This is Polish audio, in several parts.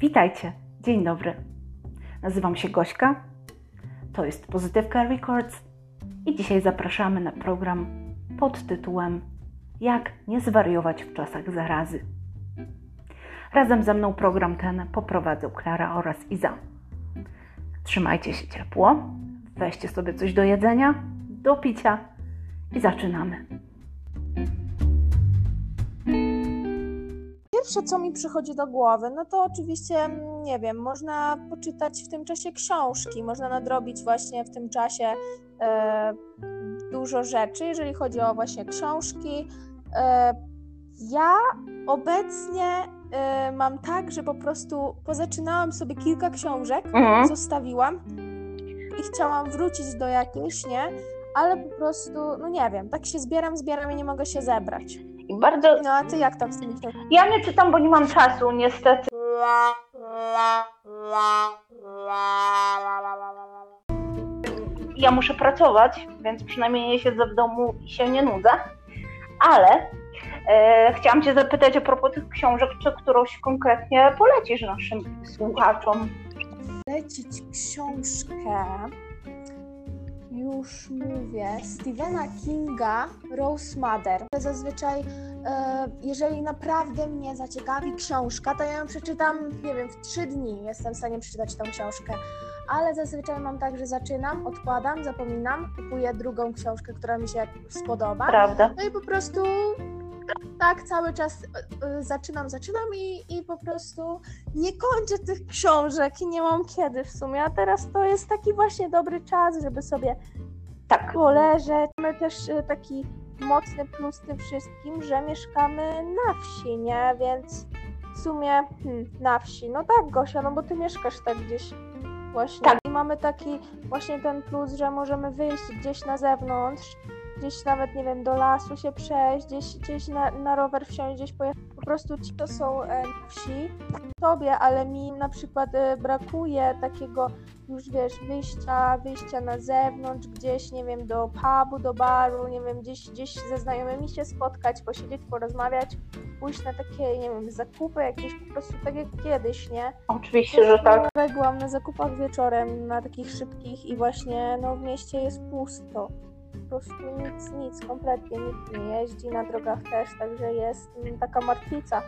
Witajcie, dzień dobry. Nazywam się Gośka, to jest Pozytywka Records i dzisiaj zapraszamy na program pod tytułem Jak nie zwariować w czasach zarazy. Razem ze mną program ten poprowadzą Klara oraz Iza. Trzymajcie się ciepło, weźcie sobie coś do jedzenia, do picia i zaczynamy. Pierwsze, co mi przychodzi do głowy, no to oczywiście, mm, nie wiem, można poczytać w tym czasie książki, można nadrobić właśnie w tym czasie e, dużo rzeczy, jeżeli chodzi o właśnie książki. E, ja obecnie e, mam tak, że po prostu pozaczynałam sobie kilka książek, Mhm. zostawiłam i chciałam wrócić do jakiejś, nie? Ale po prostu, no nie wiem, tak się zbieram, zbieram i nie mogę się zebrać. I bardzo. No a ty jak tam z książkami? Ja nie czytam, bo nie mam czasu, niestety. Ja muszę pracować, więc przynajmniej nie siedzę w domu i się nie nudzę. Ale e, chciałam Cię zapytać a propos tych książek, czy którąś konkretnie polecisz naszym słuchaczom? lecić książkę, już mówię, Stephena Kinga, Rose Mother. Zazwyczaj, e, jeżeli naprawdę mnie zaciekawi książka, to ja ją przeczytam, nie wiem, w trzy dni jestem w stanie przeczytać tą książkę. Ale zazwyczaj mam tak, że zaczynam, odkładam, zapominam, kupuję drugą książkę, która mi się spodoba. Prawda? No i po prostu tak cały czas y, y, zaczynam, zaczynam i, i po prostu nie kończę tych książek i nie mam kiedy w sumie. A teraz to jest taki właśnie dobry czas, żeby sobie Tak. poleżeć. Mamy też y, taki mocny plus tym wszystkim, że mieszkamy na wsi, nie? Więc w sumie hmm, na wsi. No tak, Gosia, no bo ty mieszkasz tak gdzieś właśnie. Tak. I mamy taki właśnie ten plus, że możemy wyjść gdzieś na zewnątrz, gdzieś nawet, nie wiem, do lasu się przejść, gdzieś, gdzieś na, na rower wsiąść, gdzieś pojechać. Po prostu ci, to są e, wsi, tobie, ale mi na przykład e, brakuje takiego już, wiesz, wyjścia, wyjścia na zewnątrz, gdzieś, nie wiem, do pubu, do baru, nie wiem, gdzieś, gdzieś ze znajomymi się spotkać, posiedzieć, porozmawiać, pójść na takie, nie wiem, zakupy jakieś, po prostu tak jak kiedyś, nie? Oczywiście, że tak. Wczoraj Byłam na zakupach wieczorem, na takich szybkich i właśnie no, w mieście jest pusto. Prostu nic, nic, kompletnie nikt nie jeździ, na drogach też, także jest taka martwica.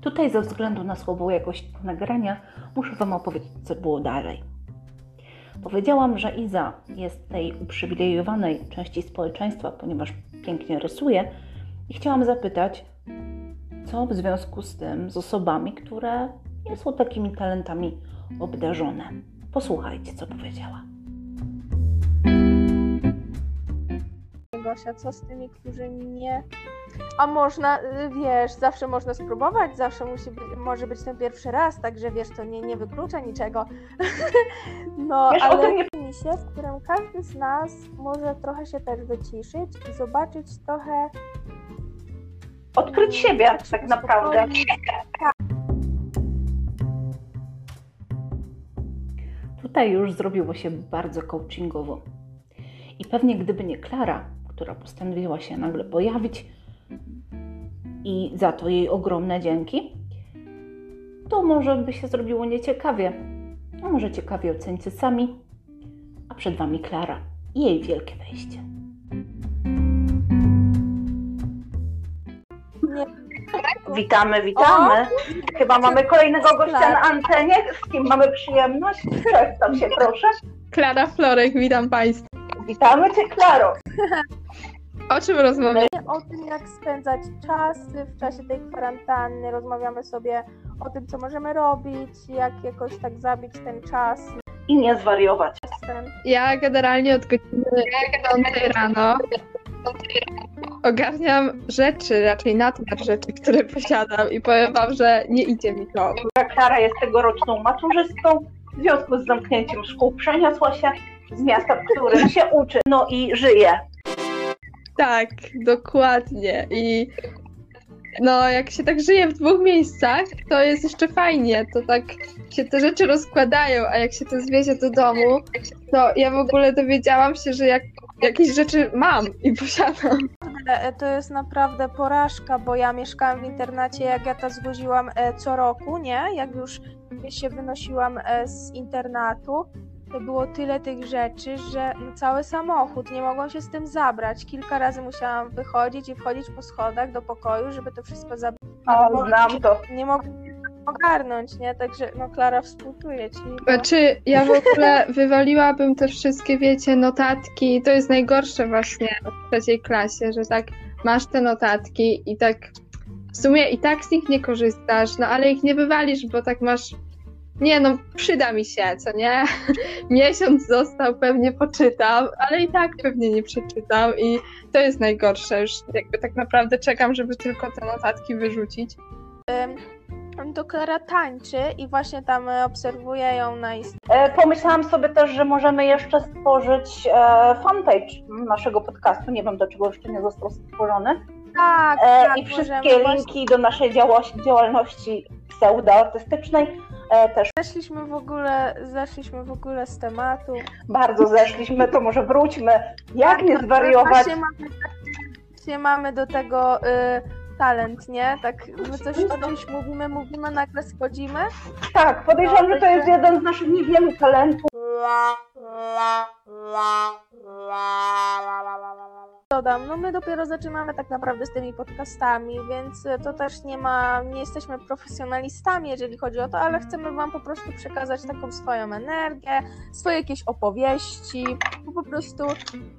Tutaj ze względu na słabą jakość nagrania muszę Wam opowiedzieć, co było dalej. Powiedziałam, że Iza jest tej uprzywilejowanej części społeczeństwa, ponieważ pięknie rysuje i chciałam zapytać, co w związku z tym z osobami, które nie są takimi talentami obdarzone. Posłuchajcie, co powiedziała. Gosia, co z tymi, którzy nie... A można, y, wiesz, zawsze można spróbować, zawsze musi być, może być ten pierwszy raz, także wiesz, to nie, nie wyklucza niczego. no, Wiesz, o ale tym nie mi się, w którym każdy z nas może trochę się też wyciszyć i zobaczyć trochę odkryć siebie tak naprawdę. Tutaj już zrobiło się bardzo coachingowo. I pewnie gdyby nie Klara, która postanowiła się nagle pojawić i za to jej ogromne dzięki, to może by się zrobiło nieciekawie. A może ciekawie ocencie sami. A przed Wami Klara i jej wielkie wejście. Witamy, witamy. Chyba mamy kolejnego gościa na antenie. Z kim mamy przyjemność? Przedstaw się proszę. Klara Florek, witam Państwa. Witamy Cię, Klaro. O czym rozmawiamy? o tym, jak spędzać czas w czasie tej kwarantanny. Rozmawiamy sobie o tym, co możemy robić, jak jakoś tak zabić ten czas. I nie zwariować. Ja generalnie od godziny 5 rano ogarniam rzeczy, raczej nadmiar rzeczy, które posiadam i powiem Wam, że nie idzie mi to. Klara jest tegoroczną maturzystką. W związku z zamknięciem szkół przeniosła się z miasta, w którym się uczy, no i żyje. Tak, dokładnie. I no, jak się tak żyje w dwóch miejscach, to jest jeszcze fajnie. To tak się te rzeczy rozkładają, a jak się to zwiezie do domu, to ja w ogóle dowiedziałam się, że jak jakieś rzeczy mam i posiadam. naprawdę, to jest naprawdę porażka, bo ja mieszkałam w internacie, jak ja to zwoziłam e, co roku, nie? Jak już się wynosiłam e, z internatu, to było tyle tych rzeczy, że no, cały samochód, nie mogłam się z tym zabrać. Kilka razy musiałam wychodzić i wchodzić po schodach do pokoju, żeby to wszystko zabrać. O, znam to. Nie mogłam ogarnąć, nie? Także no Klara współczuje ci. bo- Znaczy, ja w ogóle wywaliłabym te wszystkie, wiecie, notatki. To jest najgorsze właśnie w trzeciej klasie, że tak masz te notatki i tak w sumie i tak z nich nie korzystasz, no ale ich nie wywalisz, bo tak masz. Nie no, przyda mi się, co nie? Miesiąc został, pewnie poczytam, ale i tak pewnie nie przeczytam i to jest najgorsze. Już jakby tak naprawdę czekam, żeby tylko te notatki wyrzucić. To Klara tańczy i właśnie tam e, obserwuję ją na Instagramie. Pomyślałam sobie też, że możemy jeszcze stworzyć e, fanpage naszego podcastu. Nie wiem, do czego jeszcze nie został stworzony. Tak, E, tak, I wszystkie linki do naszej działalności pseudoartystycznej też Zeszliśmy w ogóle, zeszliśmy w ogóle z tematu. bardzo zeszliśmy, to może wróćmy. Jak nie zwariować? Właśnie mamy, właśnie mamy do tego y, talent, nie? Tak, my coś, coś mówimy, mówimy, nagle schodzimy. Tak, podejrzewam, że to jest jeden z naszych niewielu talentów. Dodam, no my dopiero zaczynamy tak naprawdę z tymi podcastami, więc to też nie ma, nie jesteśmy profesjonalistami, jeżeli chodzi o to, ale chcemy wam po prostu przekazać taką swoją energię, swoje jakieś opowieści, bo po prostu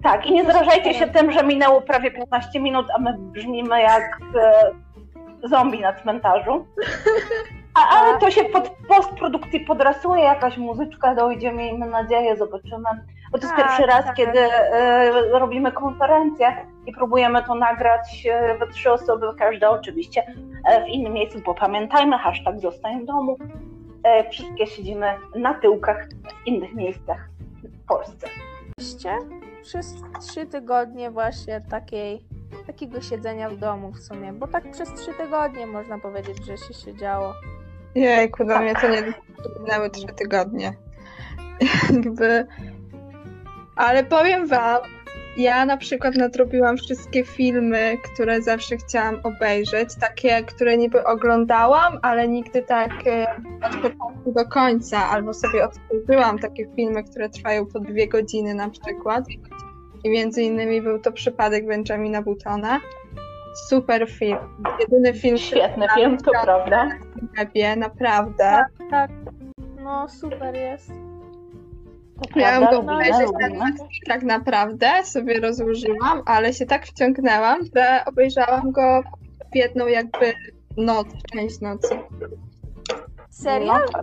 Tak, i nie zrażajcie się tym, że minęło prawie 15 minut, a my brzmimy jak e, zombie na cmentarzu. A, ale to się pod postprodukcji podrasuje, jakaś muzyczka dojdzie, miejmy nadzieję, zobaczymy. Bo to jest Tak, pierwszy raz, tak. kiedy e, robimy konferencję i próbujemy to nagrać e, we trzy osoby, każda oczywiście e, w innym miejscu, bo pamiętajmy, hashtag zostań w domu. E, wszystkie siedzimy na tyłkach w innych miejscach w Polsce. Oczywiście przez trzy tygodnie właśnie takiej, takiego siedzenia w domu w sumie, bo tak przez trzy tygodnie można powiedzieć, że się siedziało. Jejku, do mnie to nie minęły trzy tygodnie. Jakby. Ale powiem wam, ja na przykład nadrobiłam wszystkie filmy, które zawsze chciałam obejrzeć, takie, które niby oglądałam, ale nigdy tak e, od początku do końca, albo sobie odtworzyłam takie filmy, które trwają po dwie godziny na przykład. I między innymi był to przypadek Benjamina Buttona. Super film. Jedyny film, który Świetny film, to prawda. na webie, naprawdę. Tak, tak. No super jest. To Miałam go obejrzeć lubimy. tak naprawdę, sobie rozłożyłam, ale się tak wciągnęłam, że obejrzałam go w jedną jakby noc, część nocy. Serial? No.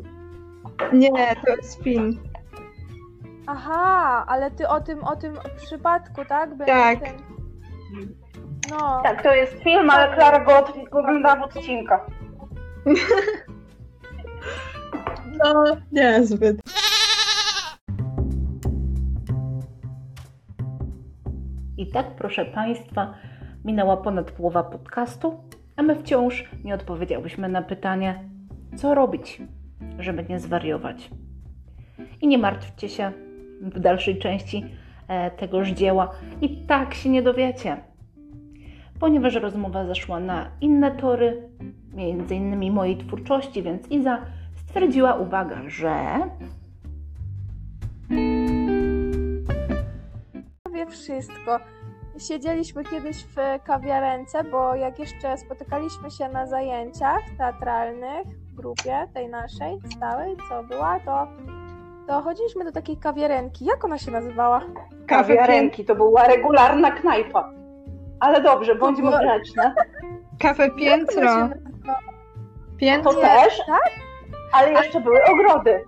Nie, to jest film. Aha, ale ty o tym, o tym przypadku, tak? Był Tak. Ten... No, Tak, to jest film, ale Klara go od- ogląda w odcinkach. No, niezbyt. I tak, proszę Państwa, minęła ponad połowa podcastu, a my wciąż nie odpowiedziałyśmy na pytanie, co robić, żeby nie zwariować. I nie martwcie się w dalszej części e, tegoż dzieła, i tak się nie dowiecie, ponieważ rozmowa zaszła na inne tory, między innymi mojej twórczości, więc Iza stwierdziła, uwaga, że wie wszystko. Siedzieliśmy kiedyś w kawiarence, bo jak jeszcze spotykaliśmy się na zajęciach teatralnych w grupie tej naszej stałej, co była, to, to chodziliśmy do takiej kawiarenki. Jak ona się nazywała? kawiarenki to była regularna knajpa. Ale dobrze, bądźmy była- grzeczne. Kafe piętro. nazywała? To Piętro. też, Tak? ale jeszcze były ogrody.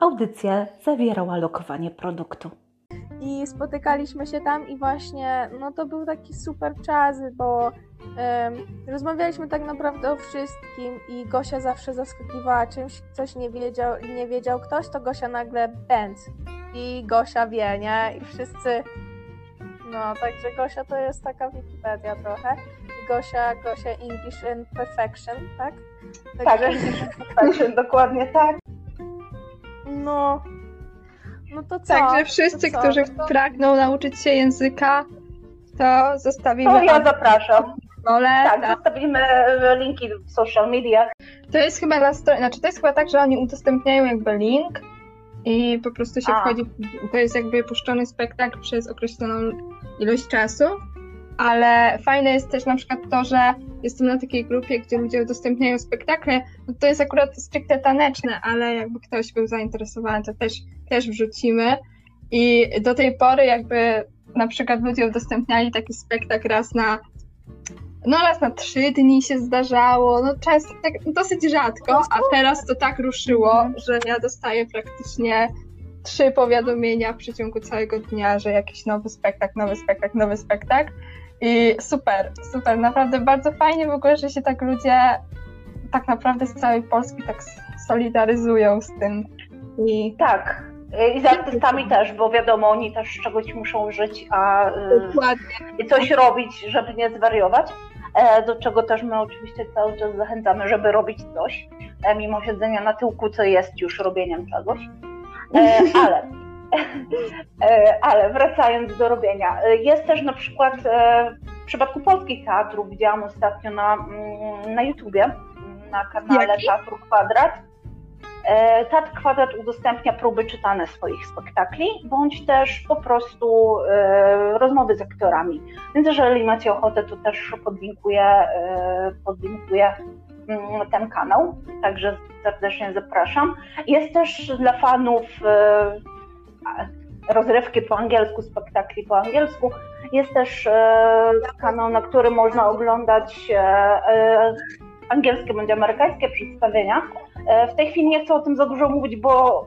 Audycja zawierała lokowanie produktu. I spotykaliśmy się tam i właśnie, no to był taki super czas, bo em, rozmawialiśmy tak naprawdę o wszystkim i Gosia zawsze zaskakiwała czymś, coś nie wiedział, nie wiedział ktoś, to Gosia nagle bęc i Gosia wie, nie? I wszyscy, no także Gosia to jest taka Wikipedia trochę Gosia, Gosia English in Perfection, tak? Tak, tak, dokładnie tak. no, no to co? Także wszyscy, co? którzy To- pragną nauczyć się języka, to zostawimy To ja zapraszam. dole. Tak, tak. zostawimy e, linki w social mediach. To jest chyba na stronie, znaczy to jest chyba tak, że oni udostępniają jakby link i po prostu się A. wchodzi, to jest jakby puszczony spektakl przez określoną ilość czasu, ale fajne jest też na przykład to, że jestem na takiej grupie, gdzie ludzie udostępniają spektakle, no to jest akurat stricte taneczne, ale jakby ktoś był zainteresowany, to też, też wrzucimy. I do tej pory jakby na przykład ludzie udostępniali taki spektakl raz na no raz na trzy dni się zdarzało, no często, tak dosyć rzadko, a teraz to tak ruszyło, że ja dostaję praktycznie trzy powiadomienia w przeciągu całego dnia, że jakiś nowy spektakl, nowy spektakl, nowy spektakl i super, super, naprawdę bardzo fajnie w ogóle, że się tak ludzie tak naprawdę z całej Polski tak solidaryzują z tym i Tak. I z artystami też, bo wiadomo, oni też z czegoś muszą żyć, a e, dokładnie, i coś robić, żeby nie zwariować. E, Do czego też my oczywiście cały czas zachęcamy, żeby robić coś, e, mimo siedzenia na tyłku, co jest już robieniem czegoś. E, Ale, e, ale wracając do robienia, jest też na przykład e, w przypadku polskich teatrów, widziałam ostatnio na, mm, na YouTubie, na kanale Jaki? Teatru Kwadrat. Teatr Kwadrat udostępnia próby czytane swoich spektakli, bądź też po prostu rozmowy z aktorami. Więc jeżeli macie ochotę, to też podlinkuję, podlinkuję ten kanał, także serdecznie zapraszam. Jest też dla fanów e, rozrywki po angielsku, spektakli po angielsku. Jest też e, kanał, na którym można oglądać e, angielskie bądź amerykańskie przedstawienia. W tej chwili nie chcę o tym za dużo mówić, bo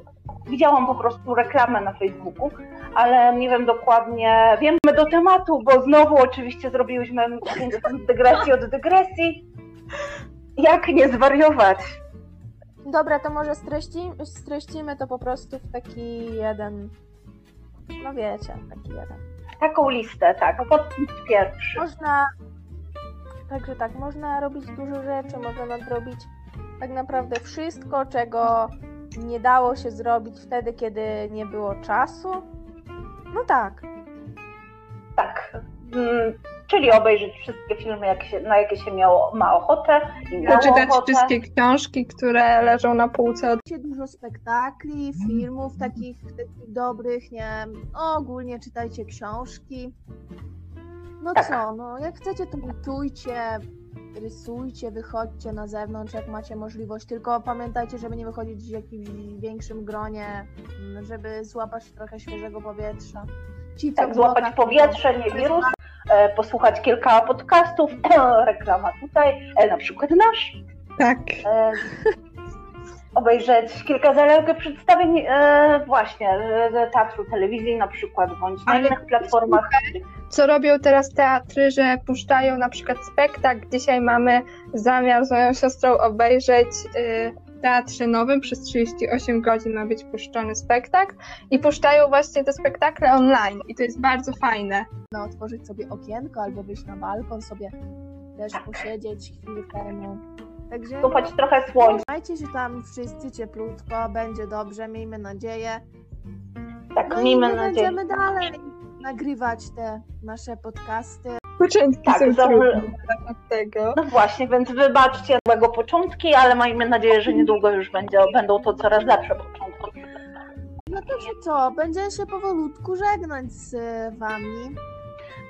widziałam po prostu reklamę na Facebooku, ale nie wiem dokładnie. Wiemy do tematu, bo znowu oczywiście zrobiłyśmy 50 dygresji od dygresji. Jak nie zwariować? Dobra, to może streści, streścimy to po prostu w taki jeden. No wiecie, taki jeden. Taką listę, tak. Podpunkt pierwszy. Można. Także tak, można robić dużo rzeczy, można nadrobić tak naprawdę wszystko, czego nie dało się zrobić wtedy, kiedy nie było czasu. No tak. Tak. Mm, Czyli obejrzeć wszystkie filmy, jak się, na jakie się miało, ma ochotę przeczytać ochotę. wszystkie książki, które leżą na półce od Czytajcie dużo spektakli, filmów takich, takich dobrych, nie wiem, ogólnie czytajcie książki. No Tak. co, no jak chcecie to gotujcie, rysujcie, wychodźcie na zewnątrz jak macie możliwość, tylko pamiętajcie, żeby nie wychodzić w jakimś większym gronie, żeby złapać trochę świeżego powietrza. Ci, Tak, złapać blokach powietrze, nie wirus, posłuchać kilka podcastów, reklama tutaj, e, na przykład nasz, Tak. e, obejrzeć kilka zaległych przedstawień e, właśnie e, teatru, telewizji na przykład, bądź na Ale innych platformach. co robią teraz teatry, że puszczają na przykład spektakl. Dzisiaj mamy zamiar z moją siostrą obejrzeć y, Teatrze Nowym. Przez 38 godzin ma być puszczony spektakl i puszczają właśnie te spektakle online i to jest bardzo fajne. no, otworzyć sobie okienko albo wyjść na balkon sobie też Tak. posiedzieć chwilkę, no. Także Złapać trochę słońca. Trzymajcie się tam wszyscy cieplutko, będzie dobrze, miejmy nadzieję. Tak, No i miejmy my nadzieję. będziemy dalej nagrywać te nasze podcasty. Początki Tak, są za- tego. No właśnie, więc wybaczcie złego początki, ale miejmy nadzieję, że niedługo już będzie, będą to coraz lepsze początki. No także co, będziemy się powolutku żegnać z e, wami.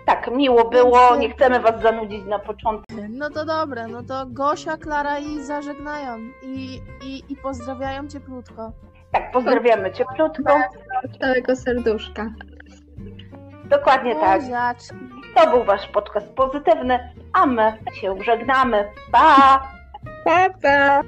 Tak, miło było, nie chcemy was zanudzić na początku. No to dobra, no to Gosia, Klara i zażegnają i, i, i pozdrawiają cieplutko. Tak, pozdrawiamy cieplutko. Od całego serduszka. Dokładnie tak. Buziaczki. To był wasz podcast pozytywny, a my się żegnamy. Pa! Pa, pa!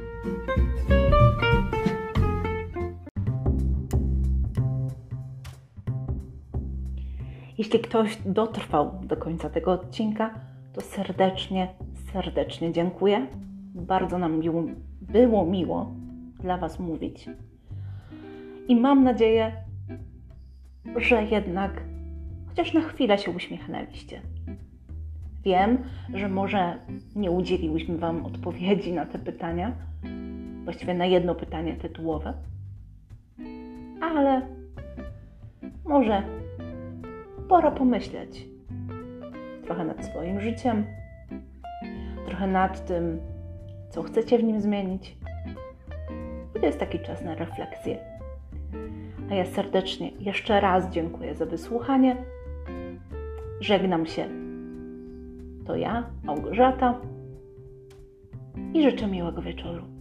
Jeśli ktoś dotrwał do końca tego odcinka, to serdecznie, serdecznie dziękuję. Bardzo nam miło, było miło dla Was mówić. I mam nadzieję, że jednak chociaż na chwilę się uśmiechnęliście. Wiem, że może nie udzieliłyśmy Wam odpowiedzi na te pytania, właściwie na jedno pytanie tytułowe, ale może pora pomyśleć, trochę nad swoim życiem, trochę nad tym, co chcecie w nim zmienić. I to jest taki czas na refleksję. A ja serdecznie jeszcze raz dziękuję za wysłuchanie. Żegnam się. To ja, Małgorzata, i życzę miłego wieczoru.